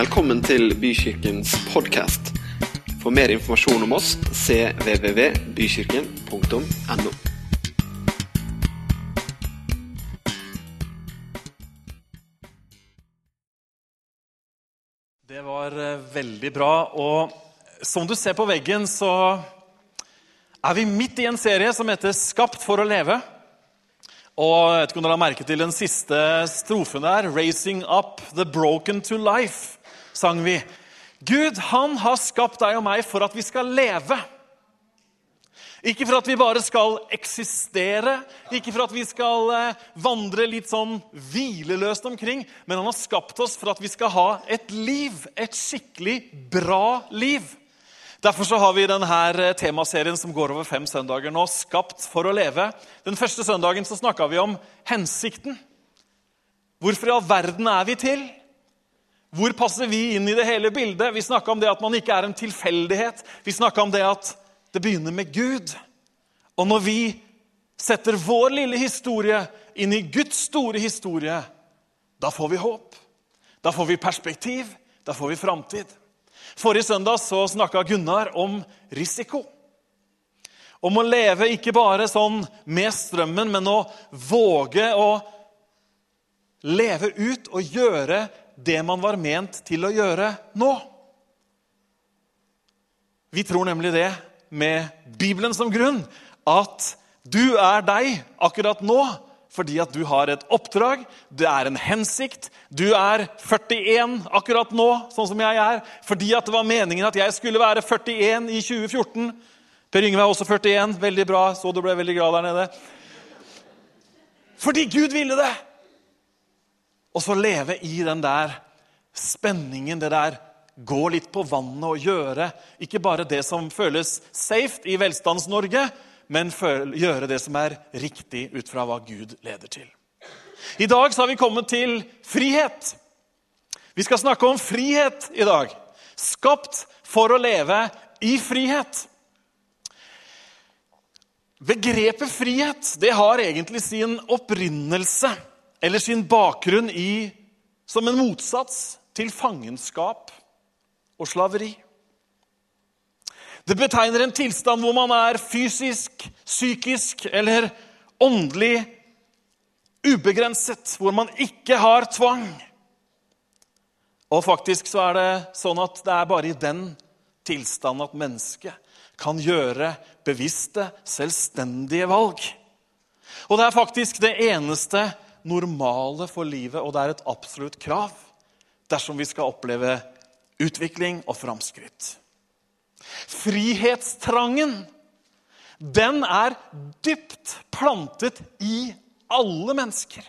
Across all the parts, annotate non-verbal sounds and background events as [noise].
Velkommen til Bykirkens podkast. For mer informasjon om oss cvvvbykirken.no. Det var eh, veldig bra. Og som du ser på veggen, så er vi midt i en serie som heter 'Skapt for å leve'. Og jeg vet ikke om dere har merket til den siste strofen der. 'Raising up the broken to life', sang vi. Gud, han har skapt deg og meg for at vi skal leve. Ikke for at vi bare skal eksistere, ikke for at vi skal eh, vandre litt sånn hvileløst omkring, men han har skapt oss for at vi skal ha et liv. Et skikkelig bra liv. Derfor så har vi denne eh, temaserien som går over fem søndager nå, 'Skapt for å leve'. Den første søndagen så snakka vi om hensikten. Hvorfor i all verden er vi til? Hvor passer vi inn i det hele bildet? Vi snakka om det at man ikke er en tilfeldighet. Vi snakka om det at det begynner med Gud. Og når vi setter vår lille historie inn i Guds store historie, da får vi håp. Da får vi perspektiv. Da får vi framtid. Forrige søndag så snakka Gunnar om risiko. Om å leve ikke bare sånn med strømmen, men å våge å leve ut og gjøre det man var ment til å gjøre nå. Vi tror nemlig det, med Bibelen som grunn, at du er deg akkurat nå fordi at du har et oppdrag, det er en hensikt. Du er 41 akkurat nå, sånn som jeg er, fordi at det var meningen at jeg skulle være 41 i 2014. Per Yngve er også 41. Veldig bra. Så du ble veldig glad der nede. Fordi Gud ville det! Og så leve i den der spenningen, det der gå litt på vannet og gjøre ikke bare det som føles safe i Velstands-Norge, men gjøre det som er riktig ut fra hva Gud leder til. I dag så har vi kommet til frihet. Vi skal snakke om frihet i dag. Skapt for å leve i frihet. Begrepet frihet det har egentlig sin opprinnelse eller sin bakgrunn i, som en motsats til fangenskap og slaveri. Det betegner en tilstand hvor man er fysisk, psykisk eller åndelig ubegrenset, hvor man ikke har tvang. Og faktisk så er det sånn at det er bare i den tilstanden at mennesket kan gjøre bevisste, selvstendige valg. Og det er faktisk det eneste normale for livet, og det er et absolutt krav dersom vi skal oppleve utvikling og framskritt. Frihetstrangen, den er dypt plantet i alle mennesker.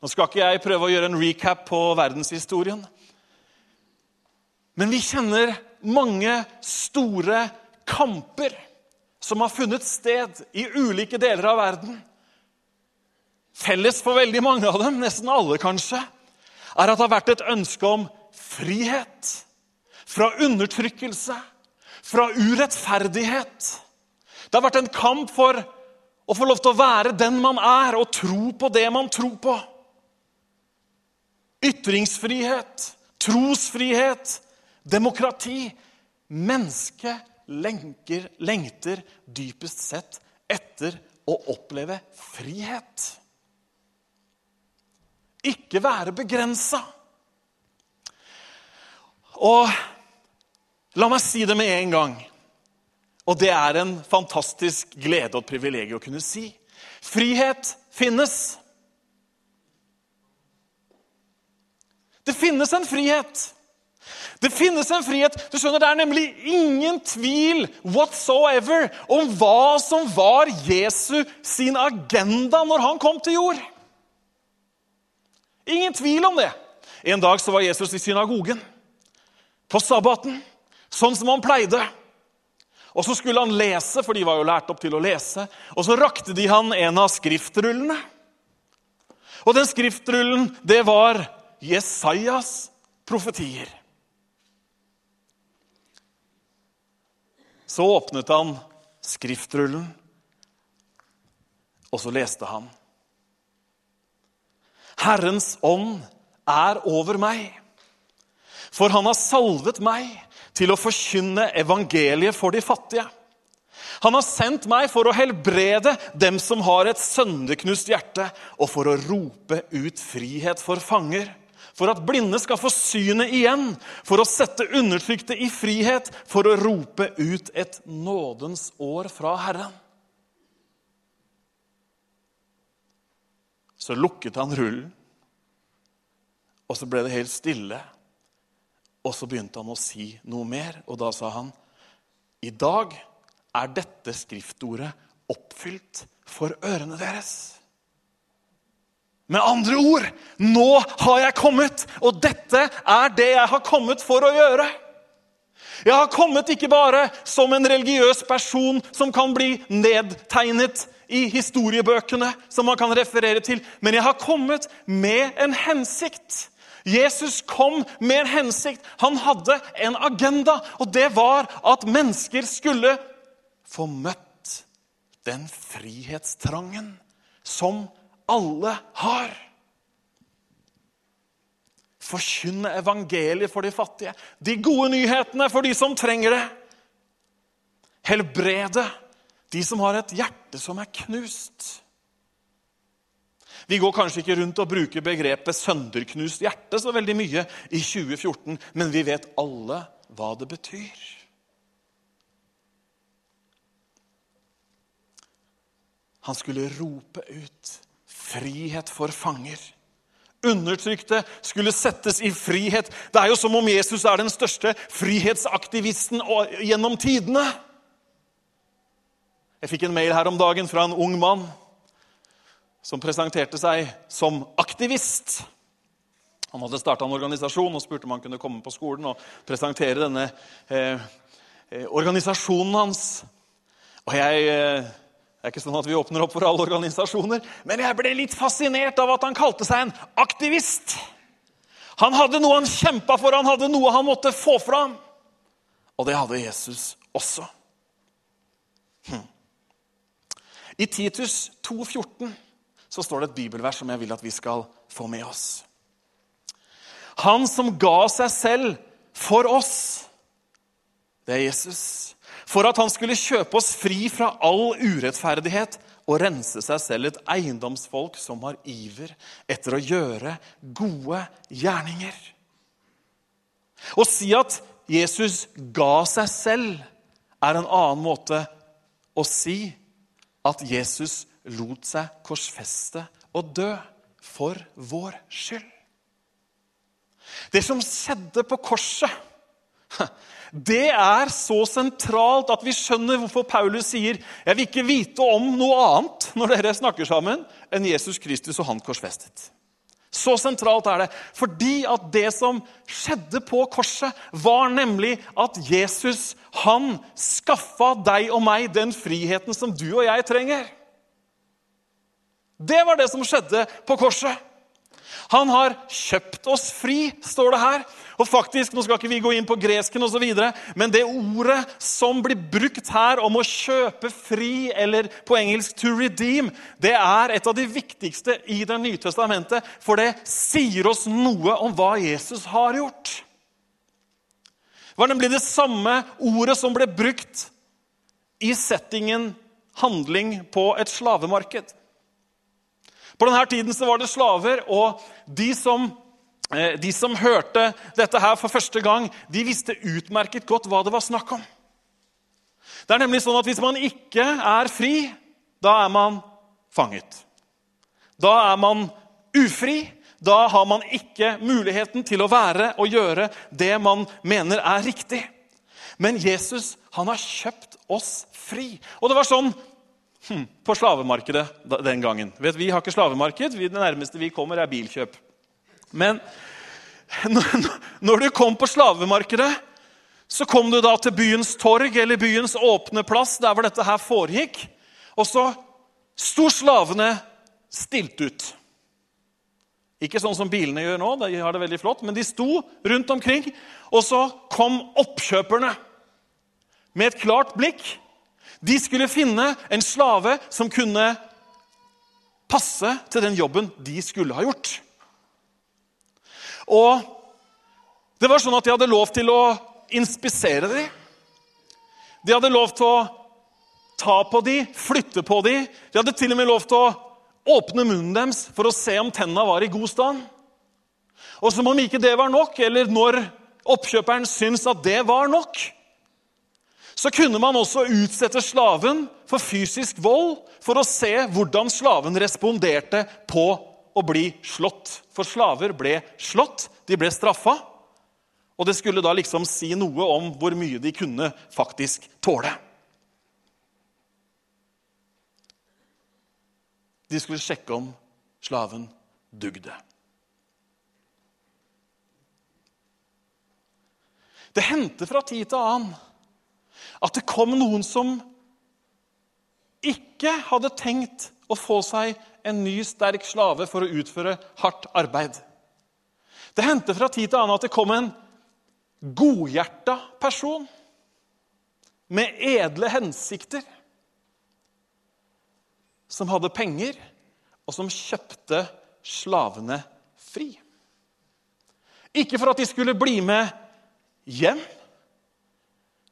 Nå skal ikke jeg prøve å gjøre en recap på verdenshistorien. Men vi kjenner mange store kamper som har funnet sted i ulike deler av verden. Felles for veldig mange av dem, nesten alle kanskje, er at det har vært et ønske om frihet fra undertrykkelse, fra urettferdighet. Det har vært en kamp for å få lov til å være den man er, og tro på det man tror på. Ytringsfrihet, trosfrihet, demokrati. Mennesket lengter dypest sett etter å oppleve frihet. Ikke være begrensa. Og la meg si det med en gang. Og det er en fantastisk glede og et privilegium å kunne si. Frihet finnes. Det finnes en frihet. Det finnes en frihet. Du skjønner, Det er nemlig ingen tvil whatsoever om hva som var Jesu sin agenda når han kom til jord. Ingen tvil om det. En dag så var Jesus i synagogen på sabbaten, sånn som han pleide. Og Så skulle han lese, for de var jo lært opp til å lese. Og så rakte de han en av skriftrullene. Og den skriftrullen, det var Jesajas profetier. Så åpnet han skriftrullen, og så leste han. Herrens ånd er over meg. For han har salvet meg til å forkynne evangeliet for de fattige. Han har sendt meg for å helbrede dem som har et sønderknust hjerte, og for å rope ut frihet for fanger, for at blinde skal få synet igjen, for å sette undertrykte i frihet, for å rope ut et nådens år fra Herren. Så lukket han rullen, og så ble det helt stille. Og så begynte han å si noe mer, og da sa han i dag er dette skriftordet oppfylt for ørene deres. Med andre ord nå har jeg kommet, og dette er det jeg har kommet for å gjøre. Jeg har kommet ikke bare som en religiøs person som kan bli nedtegnet i historiebøkene, som man kan referere til, men jeg har kommet med en hensikt. Jesus kom med en hensikt. Han hadde en agenda, og det var at mennesker skulle få møtt den frihetstrangen som alle har. Forkynne evangeliet for de fattige, de gode nyhetene for de som trenger det. Helbrede de som har et hjerte som er knust. Vi går kanskje ikke rundt og bruker begrepet 'sønderknust hjerte' så veldig mye i 2014, men vi vet alle hva det betyr. Han skulle rope ut frihet for fanger. Undertrykte skulle settes i frihet. Det er jo som om Jesus er den største frihetsaktivisten gjennom tidene. Jeg fikk en mail her om dagen fra en ung mann som presenterte seg som aktivist. Han hadde starta en organisasjon og spurte om han kunne komme på skolen og presentere denne eh, eh organisasjonen hans. Og jeg eh, det er ikke sånn at vi åpner opp for alle organisasjoner, men jeg ble litt fascinert av at han kalte seg en aktivist. Han hadde noe han kjempa for, han hadde noe han måtte få fram. Og det hadde Jesus også. Hm. I Titus 2,14 så står det et bibelvers som jeg vil at vi skal få med oss. Han som ga seg selv for oss, det er Jesus for at han skulle kjøpe oss fri fra all urettferdighet og rense seg selv et eiendomsfolk som har iver etter å gjøre gode gjerninger. Å si at Jesus ga seg selv, er en annen måte å si at Jesus lot seg korsfeste og dø for vår skyld. Det som skjedde på korset [laughs] det er så sentralt at vi skjønner hvorfor Paulus sier jeg vil ikke vite om noe annet når dere snakker sammen, enn Jesus Kristus og han korsfestet. Så sentralt er det. Fordi at det som skjedde på korset, var nemlig at Jesus han skaffa deg og meg den friheten som du og jeg trenger. Det var det som skjedde på korset. Han har kjøpt oss fri, står det her. Og faktisk, Nå skal ikke vi gå inn på gresken, og så videre, men det ordet som blir brukt her om å kjøpe fri, eller på engelsk 'to redeem', det er et av de viktigste i Det nye testamentet. For det sier oss noe om hva Jesus har gjort. Det var nemlig det samme ordet som ble brukt i settingen handling på et slavemarked. På denne tiden var det slaver, og de som, eh, de som hørte dette her for første gang, de visste utmerket godt hva det var snakk om. Det er nemlig sånn at Hvis man ikke er fri, da er man fanget. Da er man ufri. Da har man ikke muligheten til å være og gjøre det man mener er riktig. Men Jesus han har kjøpt oss fri. Og det var sånn Hm, på slavemarkedet den gangen. Vet, vi har ikke slavemarked. det nærmeste vi kommer, er bilkjøp. Men [laughs] når du kom på slavemarkedet, så kom du da til byens torg eller byens åpne plass, der hvor dette her foregikk. Og så sto slavene stilt ut. Ikke sånn som bilene gjør nå, de har det veldig flott, men de sto rundt omkring. Og så kom oppkjøperne med et klart blikk de skulle finne en slave som kunne passe til den jobben de skulle ha gjort. Og det var sånn at de hadde lov til å inspisere dem. De hadde lov til å ta på dem, flytte på dem. De hadde til og med lov til å åpne munnen deres for å se om tenna var i god stand. Og som om ikke det var nok, eller når oppkjøperen syntes at det var nok, så kunne man også utsette slaven for fysisk vold for å se hvordan slaven responderte på å bli slått. For slaver ble slått, de ble straffa. Og det skulle da liksom si noe om hvor mye de kunne faktisk tåle. De skulle sjekke om slaven dugde. Det hendte fra tid til annen at det kom noen som ikke hadde tenkt å få seg en ny, sterk slave for å utføre hardt arbeid. Det hendte fra tid til annen at det kom en godhjerta person med edle hensikter, som hadde penger, og som kjøpte slavene fri. Ikke for at de skulle bli med hjem,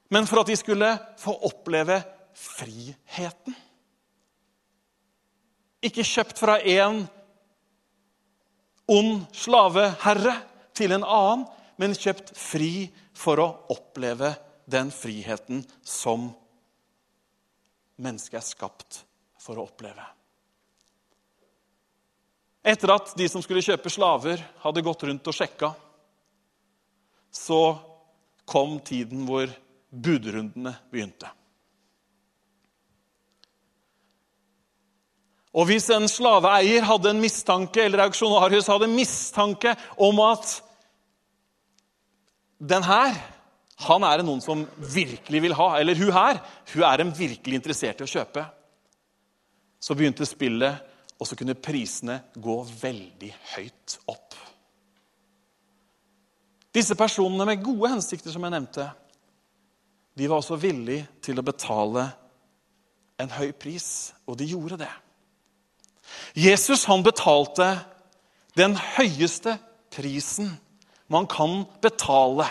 men for at de skulle få oppleve friheten. Ikke kjøpt fra en ond slaveherre til en annen, men kjøpt fri for å oppleve den friheten som mennesket er skapt for å oppleve. Etter at de som skulle kjøpe slaver, hadde gått rundt og sjekka, så kom tiden hvor budrundene begynte. Og hvis en slaveeier hadde en mistanke, eller auksjonarius hadde en mistanke om at den her han er det noen som virkelig vil ha, eller hun her hun er en virkelig interessert i å kjøpe, så begynte spillet, og så kunne prisene gå veldig høyt opp. Disse personene med gode hensikter, som jeg nevnte, de var også villige til å betale en høy pris, og de gjorde det. Jesus han betalte den høyeste prisen man kan betale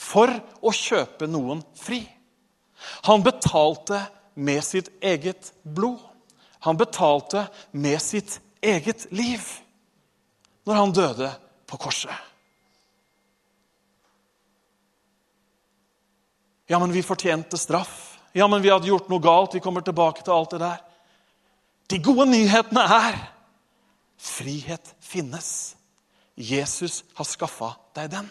for å kjøpe noen fri. Han betalte med sitt eget blod. Han betalte med sitt eget liv når han døde på korset. Ja, men vi fortjente straff. Ja, men vi hadde gjort noe galt. Vi kommer tilbake til alt det der. De gode nyhetene er frihet finnes. Jesus har skaffa deg den.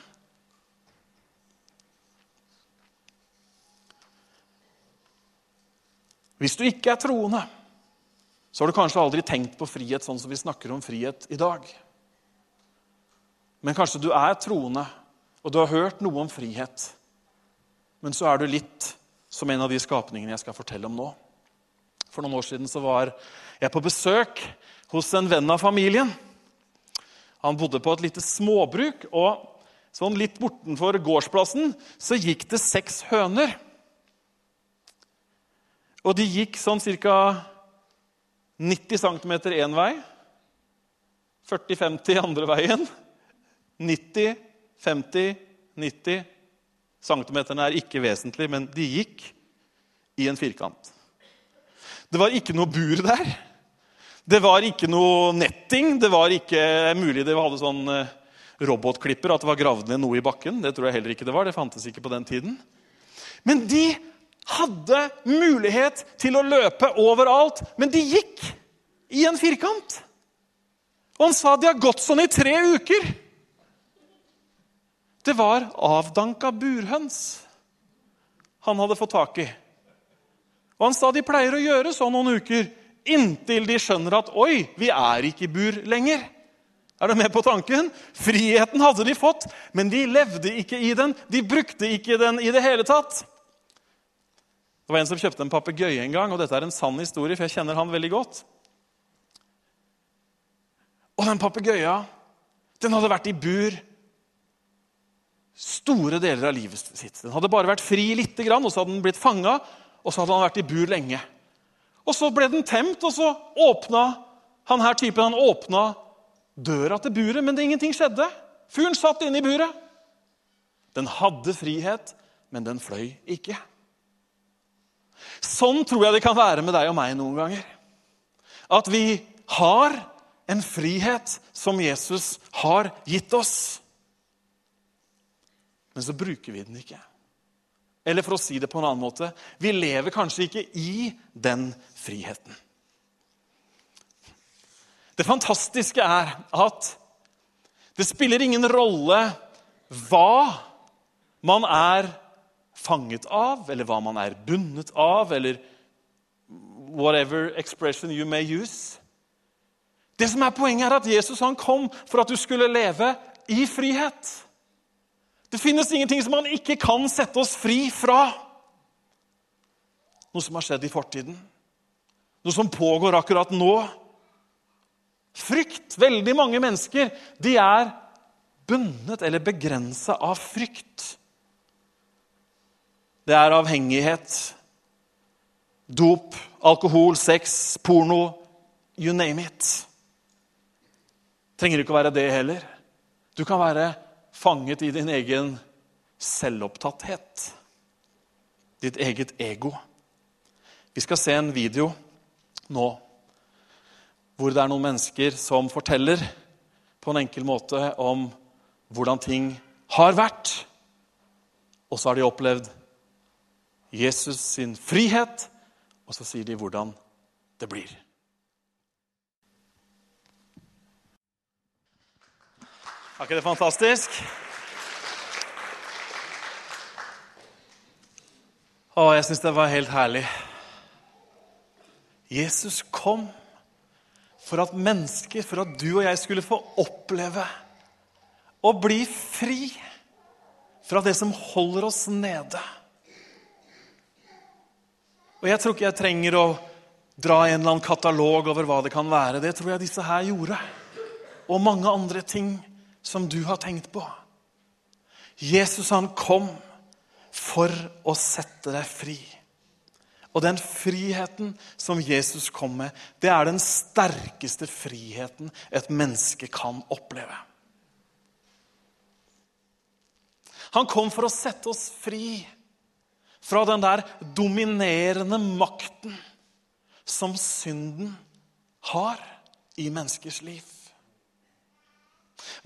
Hvis du ikke er troende, så har du kanskje aldri tenkt på frihet sånn som vi snakker om frihet i dag. Men kanskje du er troende, og du har hørt noe om frihet. Men så er du litt som en av de skapningene jeg skal fortelle om nå. For noen år siden så var jeg på besøk hos en venn av familien. Han bodde på et lite småbruk, og sånn litt bortenfor gårdsplassen så gikk det seks høner. Og de gikk sånn ca. 90 cm én vei, 40-50 andre veien. 90, 50, 90 Centimeterne er ikke vesentlig, men de gikk i en firkant. Det var ikke noe bur der. Det var ikke noe netting. Det var ikke mulig de hadde sånn eh, robotklipper, at det var gravd ned noe i bakken. Det tror jeg heller ikke det var. Det fantes ikke på den tiden. Men de hadde mulighet til å løpe overalt, men de gikk i en firkant. Og han sa de har gått sånn i tre uker. Det var avdanka burhøns han hadde fått tak i. Og han sa de pleier å gjøre sånn noen uker inntil de skjønner at oi, vi er ikke i bur lenger. Er du med på tanken? Friheten hadde de fått, men de levde ikke i den. De brukte ikke den i det hele tatt. Det var En som kjøpte en papegøye en gang, og dette er en sann historie, for jeg kjenner han veldig godt. Og den papegøya den hadde vært i bur store deler av livet sitt. Den hadde bare vært fri lite grann, og så hadde den blitt fanga, og så hadde han vært i bur lenge. Og så ble den temt, og så åpna han her typen han åpna døra til buret, men det ingenting skjedde. Fuglen satt inne i buret. Den hadde frihet, men den fløy ikke. Sånn tror jeg det kan være med deg og meg noen ganger. At vi har en frihet som Jesus har gitt oss. Men så bruker vi den ikke. Eller for å si det på en annen måte vi lever kanskje ikke i den friheten. Det fantastiske er at det spiller ingen rolle hva man er fanget av, eller hva man er bundet av, eller whatever expression you may use. Det som er Poenget er at Jesus han kom for at du skulle leve i frihet. Det finnes ingenting som han ikke kan sette oss fri fra. Noe som har skjedd i fortiden, noe som pågår akkurat nå. Frykt. Veldig mange mennesker de er bundet eller begrensa av frykt. Det er avhengighet, dop, alkohol, sex, porno You name it. Trenger ikke å være det heller. Du kan være fanget i din egen selvopptatthet. Ditt eget ego. Vi skal se en video nå hvor det er noen mennesker som forteller på en enkel måte om hvordan ting har vært. Og så har de opplevd Jesus sin frihet, og så sier de hvordan det blir. Er ikke det fantastisk? Å, jeg syns det var helt herlig. Jesus kom for at mennesker, for at du og jeg skulle få oppleve å bli fri fra det som holder oss nede. Og Jeg tror ikke jeg trenger å dra en eller annen katalog over hva det kan være. Det tror jeg disse her gjorde. Og mange andre ting som du har tenkt på. Jesus han kom for å sette deg fri. Og den friheten som Jesus kom med, det er den sterkeste friheten et menneske kan oppleve. Han kom for å sette oss fri fra den der dominerende makten som synden har i menneskers liv.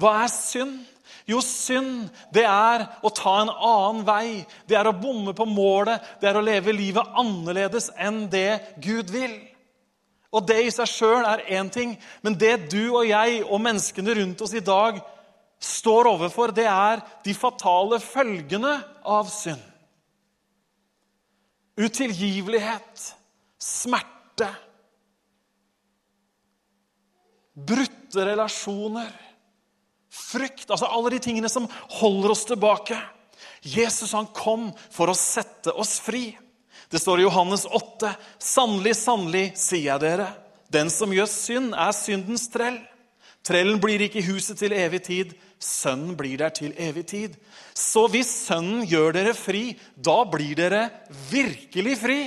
Hva er synd? Jo, synd, det er å ta en annen vei. Det er å bomme på målet. Det er å leve livet annerledes enn det Gud vil. Og det i seg sjøl er én ting, men det du og jeg og menneskene rundt oss i dag står overfor, det er de fatale følgene av synd. Utilgivelighet, smerte, brutte relasjoner frykt, altså alle de tingene som holder oss tilbake. Jesus han kom for å sette oss fri. Det står i Johannes 8.: Sannelig, sannelig, sier jeg dere, den som gjør synd, er syndens trell. Trellen blir ikke i huset til evig tid, sønnen blir der til evig tid. Så hvis Sønnen gjør dere fri, da blir dere virkelig fri.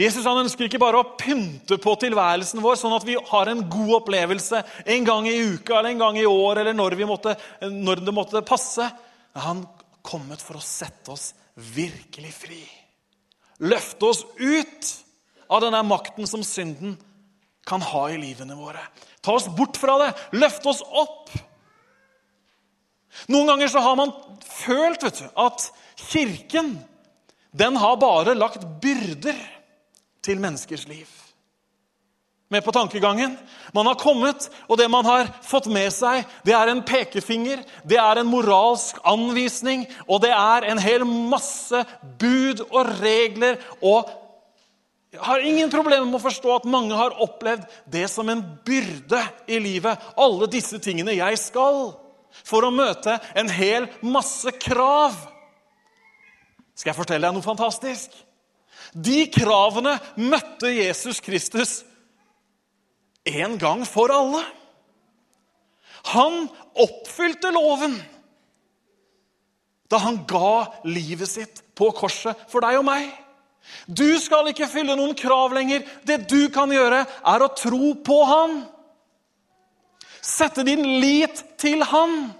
Jesus han ønsker ikke bare å pynte på tilværelsen vår, sånn at vi har en god opplevelse en gang i uka eller en gang i år eller når, måtte, når det måtte passe. Han kommet for å sette oss virkelig fri. Løfte oss ut av denne makten som synden kan ha i livene våre. Ta oss bort fra det. Løfte oss opp. Noen ganger så har man følt vet du, at Kirken den har bare lagt byrder til menneskers liv. Med på tankegangen. Man har kommet, og det man har fått med seg, det er en pekefinger, det er en moralsk anvisning, og det er en hel masse bud og regler. Og jeg har ingen problemer med å forstå at mange har opplevd det som en byrde i livet. Alle disse tingene jeg skal, for å møte en hel masse krav. Skal jeg fortelle deg noe fantastisk? De kravene møtte Jesus Kristus en gang for alle. Han oppfylte loven da han ga livet sitt på korset for deg og meg. Du skal ikke fylle noen krav lenger. Det du kan gjøre, er å tro på han. Sette din lit til Han.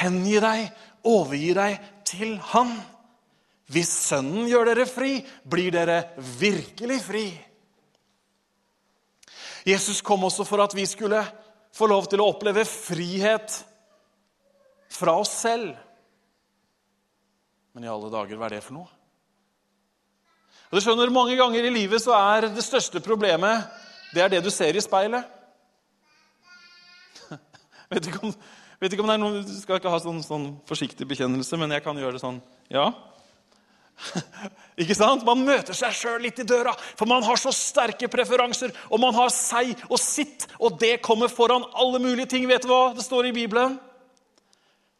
Hengi deg, overgi deg til Han. Hvis Sønnen gjør dere fri, blir dere virkelig fri. Jesus kom også for at vi skulle få lov til å oppleve frihet fra oss selv. Men i alle dager, hva er det for noe? Og du skjønner, Mange ganger i livet så er det største problemet det er det du ser i speilet. [laughs] vet, ikke om, vet ikke om det er noen, Du skal ikke ha sånn, sånn forsiktig bekjennelse, men jeg kan gjøre det sånn. Ja, [laughs] ikke sant? Man møter seg sjøl litt i døra, for man har så sterke preferanser. Og man har seg og sitt, og det kommer foran alle mulige ting. Vet du hva det står i Bibelen?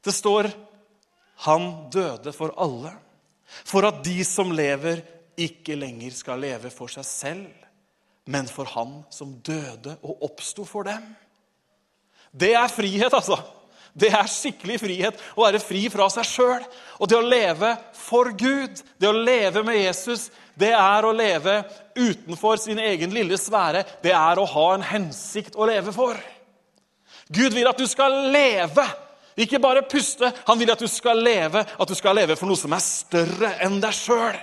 Det står 'Han døde for alle', for at de som lever, ikke lenger skal leve for seg selv, men for Han som døde og oppsto for dem. Det er frihet, altså. Det er skikkelig frihet å være fri fra seg sjøl. Og det å leve for Gud, det å leve med Jesus, det er å leve utenfor sin egen lille sfære. Det er å ha en hensikt å leve for. Gud vil at du skal leve, ikke bare puste. Han vil at du skal leve, at du skal leve for noe som er større enn deg sjøl.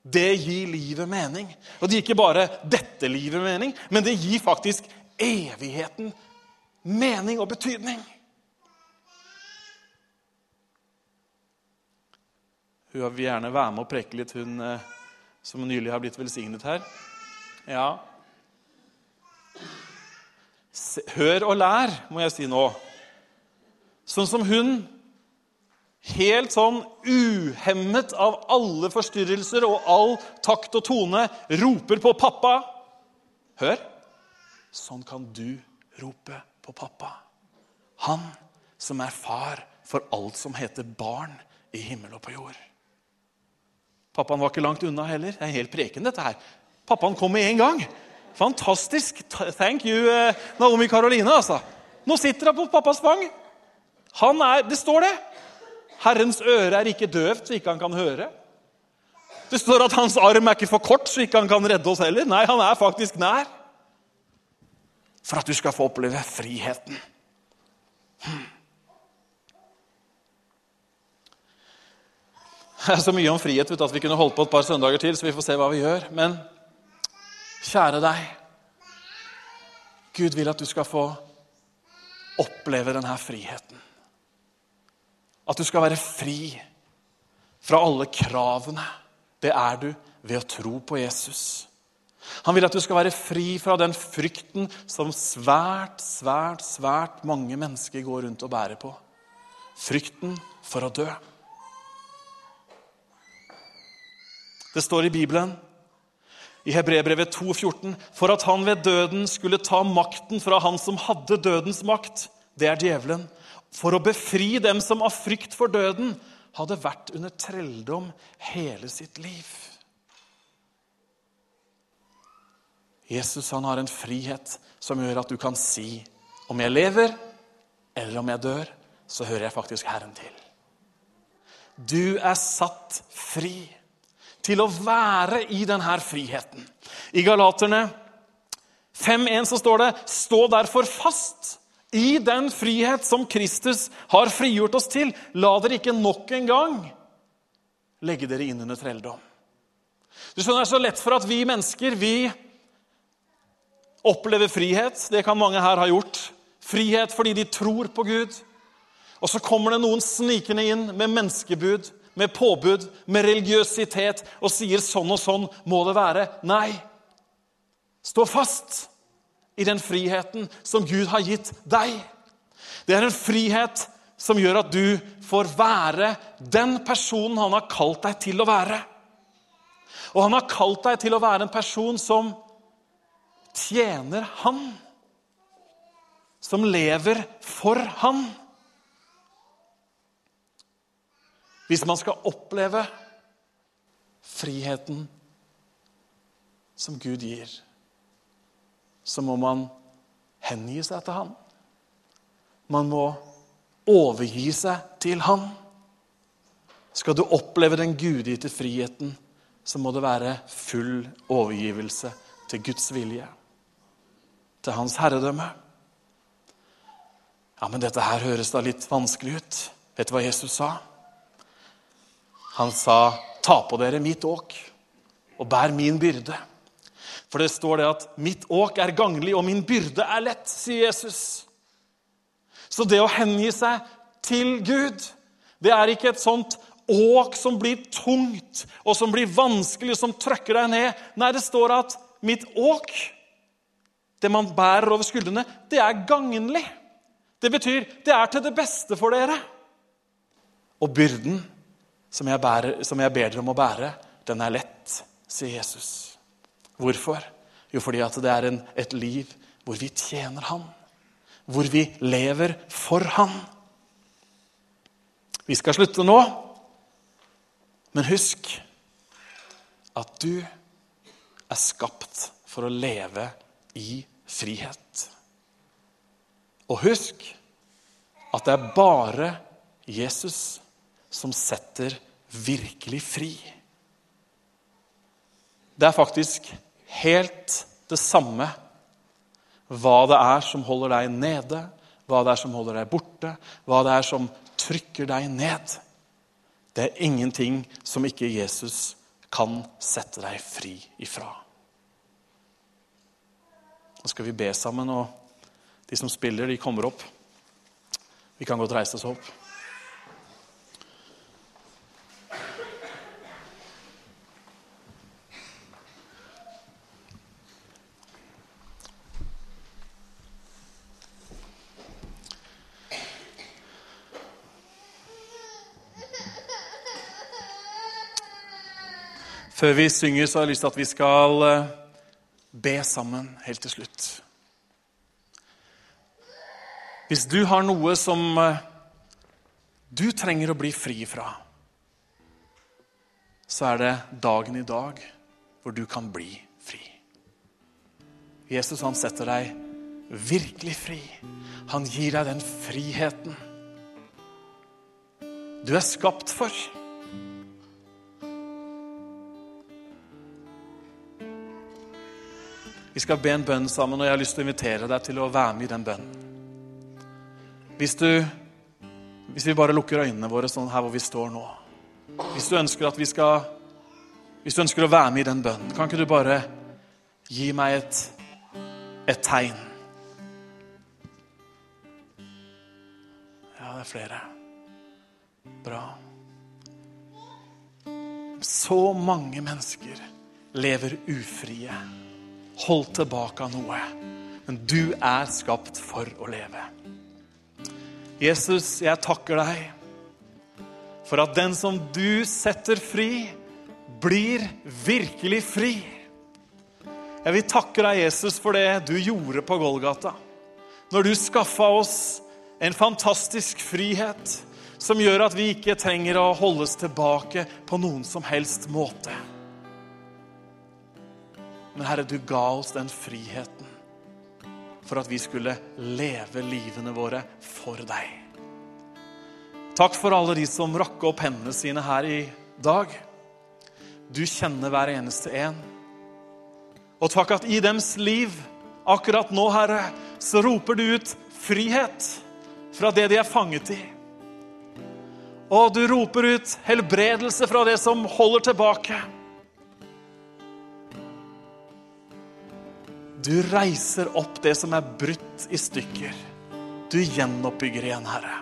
Det gir livet mening. Og det gir ikke bare dette livet mening, men det gir faktisk evigheten mening og betydning. Hun vil gjerne være med og preke litt, hun eh, som nylig har blitt velsignet her. Ja. Hør og lær, må jeg si nå. Sånn som hun, helt sånn uhemmet av alle forstyrrelser og all takt og tone, roper på pappa. Hør. Sånn kan du rope på pappa. Han som er far for alt som heter barn i himmel og på jord. Pappaen var ikke langt unna heller. Det er helt preken, dette her. Pappaen kom med en gang. Fantastisk. Thank you, eh, Naomi Karoline. altså. Nå sitter han på pappas fang. Han er, Det står det. Herrens øre er ikke døvt, så ikke han kan høre. Det står at hans arm er ikke for kort, så ikke han kan redde oss heller. Nei, han er faktisk nær. For at du skal få oppleve friheten. Hmm. [laughs] Det er så mye om frihet vet at vi kunne holdt på et par søndager til, så vi får se hva vi gjør. Men kjære deg Gud vil at du skal få oppleve denne friheten. At du skal være fri fra alle kravene. Det er du ved å tro på Jesus. Han vil at du skal være fri fra den frykten som svært, svært, svært mange mennesker går rundt og bærer på. Frykten for å dø. Det står i Bibelen, i Hebrebrevet 2,14, for at han ved døden skulle ta makten fra han som hadde dødens makt, det er djevelen, for å befri dem som av frykt for døden hadde vært under trelldom hele sitt liv. Jesus han har en frihet som gjør at du kan si om jeg lever eller om jeg dør, så hører jeg faktisk Herren til. Du er satt fri til å være i denne friheten. I Galaterne 5.1 så står det 'Stå derfor fast i den frihet som Kristus har frigjort oss til'. La dere ikke nok en gang legge dere inn under trelldom. Du skjønner, Det er så lett for at vi mennesker vi opplever frihet. Det kan mange her ha gjort. Frihet fordi de tror på Gud. Og så kommer det noen snikende inn med menneskebud med påbud, med religiøsitet og sier sånn og sånn må det være. Nei. Stå fast i den friheten som Gud har gitt deg. Det er en frihet som gjør at du får være den personen han har kalt deg til å være. Og han har kalt deg til å være en person som tjener han. Som lever for han. Hvis man skal oppleve friheten som Gud gir, så må man hengi seg til Han. Man må overgi seg til Han. Skal du oppleve den gudgitte friheten, så må det være full overgivelse til Guds vilje. til hans herredømme. Ja, men dette her høres da litt vanskelig ut. Vet du hva Jesus sa? Han sa, 'Ta på dere mitt åk og bær min byrde'. For det står det at 'mitt åk er ganglig, og min byrde er lett', sier Jesus. Så det å hengi seg til Gud, det er ikke et sånt åk som blir tungt, og som blir vanskelig, som trykker deg ned. Nei, det står at 'mitt åk', det man bærer over skuldrene, det er gagnlig. Det betyr det er til det beste for dere. Og byrden som jeg, bærer, som jeg ber dere om å bære, den er lett, sier Jesus. Hvorfor? Jo, fordi at det er en, et liv hvor vi tjener Han. Hvor vi lever for Han. Vi skal slutte nå, men husk at du er skapt for å leve i frihet. Og husk at det er bare Jesus som setter virkelig fri. Det er faktisk helt det samme hva det er som holder deg nede, hva det er som holder deg borte, hva det er som trykker deg ned. Det er ingenting som ikke Jesus kan sette deg fri ifra. Nå skal vi be sammen, og de som spiller, de kommer opp. Vi kan godt reise oss opp. Før vi synger, så har jeg lyst til at vi skal eh, be sammen helt til slutt. Hvis du har noe som eh, du trenger å bli fri fra, så er det dagen i dag hvor du kan bli fri. Jesus han setter deg virkelig fri. Han gir deg den friheten du er skapt for. Vi skal be en bønn sammen, og jeg har lyst til å invitere deg til å være med i den bønnen. Hvis, du, hvis vi bare lukker øynene våre sånn her hvor vi står nå Hvis du ønsker at vi skal Hvis du ønsker å være med i den bønnen, kan ikke du bare gi meg et, et tegn? Ja, det er flere. Bra. Så mange mennesker lever ufrie holdt tilbake av noe. Men du er skapt for å leve. Jesus, jeg takker deg for at den som du setter fri, blir virkelig fri. Jeg vil takke deg, Jesus, for det du gjorde på Golgata. Når du skaffa oss en fantastisk frihet som gjør at vi ikke trenger å holdes tilbake på noen som helst måte. Men Herre, du ga oss den friheten for at vi skulle leve livene våre for deg. Takk for alle de som rakk opp hendene sine her i dag. Du kjenner hver eneste en. Og takk at i dems liv akkurat nå, Herre, så roper du ut frihet fra det de er fanget i. Og du roper ut helbredelse fra det som holder tilbake. Du reiser opp det som er brutt i stykker. Du gjenoppbygger igjen, Herre.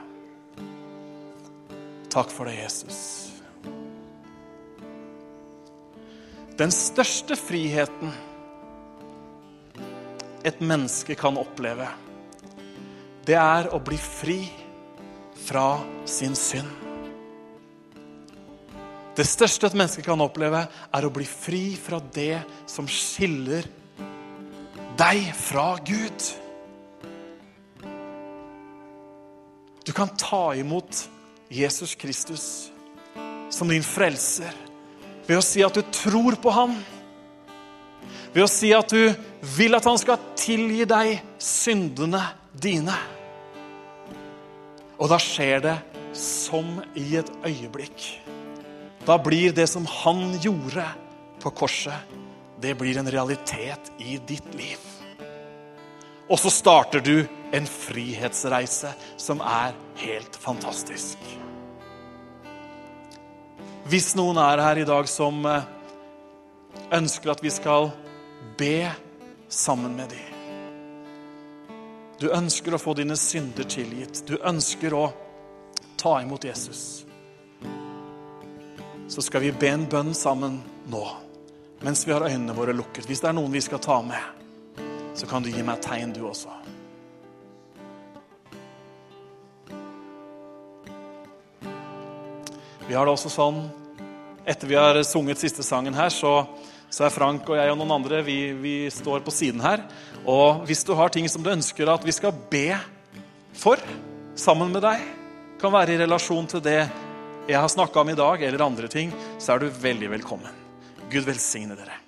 Takk for det, Jesus. Den største friheten et menneske kan oppleve, det er å bli fri fra sin synd. Det største et menneske kan oppleve, er å bli fri fra det som skiller deg fra Gud. Du kan ta imot Jesus Kristus som din frelser ved å si at du tror på ham. Ved å si at du vil at han skal tilgi deg syndene dine. Og da skjer det som i et øyeblikk. Da blir det som han gjorde på korset, det blir en realitet i ditt liv. Og så starter du en frihetsreise som er helt fantastisk. Hvis noen er her i dag som eh, ønsker at vi skal be sammen med dem Du ønsker å få dine synder tilgitt. Du ønsker å ta imot Jesus. Så skal vi be en bønn sammen nå, mens vi har øynene våre lukket. Hvis det er noen vi skal ta med, så kan du gi meg et tegn, du også. Vi har det også sånn Etter vi har sunget siste sangen her, så, så er Frank og jeg og noen andre vi, vi, står på siden her. Og hvis du har ting som du ønsker at vi skal be for sammen med deg, kan være i relasjon til det jeg har snakka om i dag, eller andre ting, så er du veldig velkommen. Gud velsigne dere.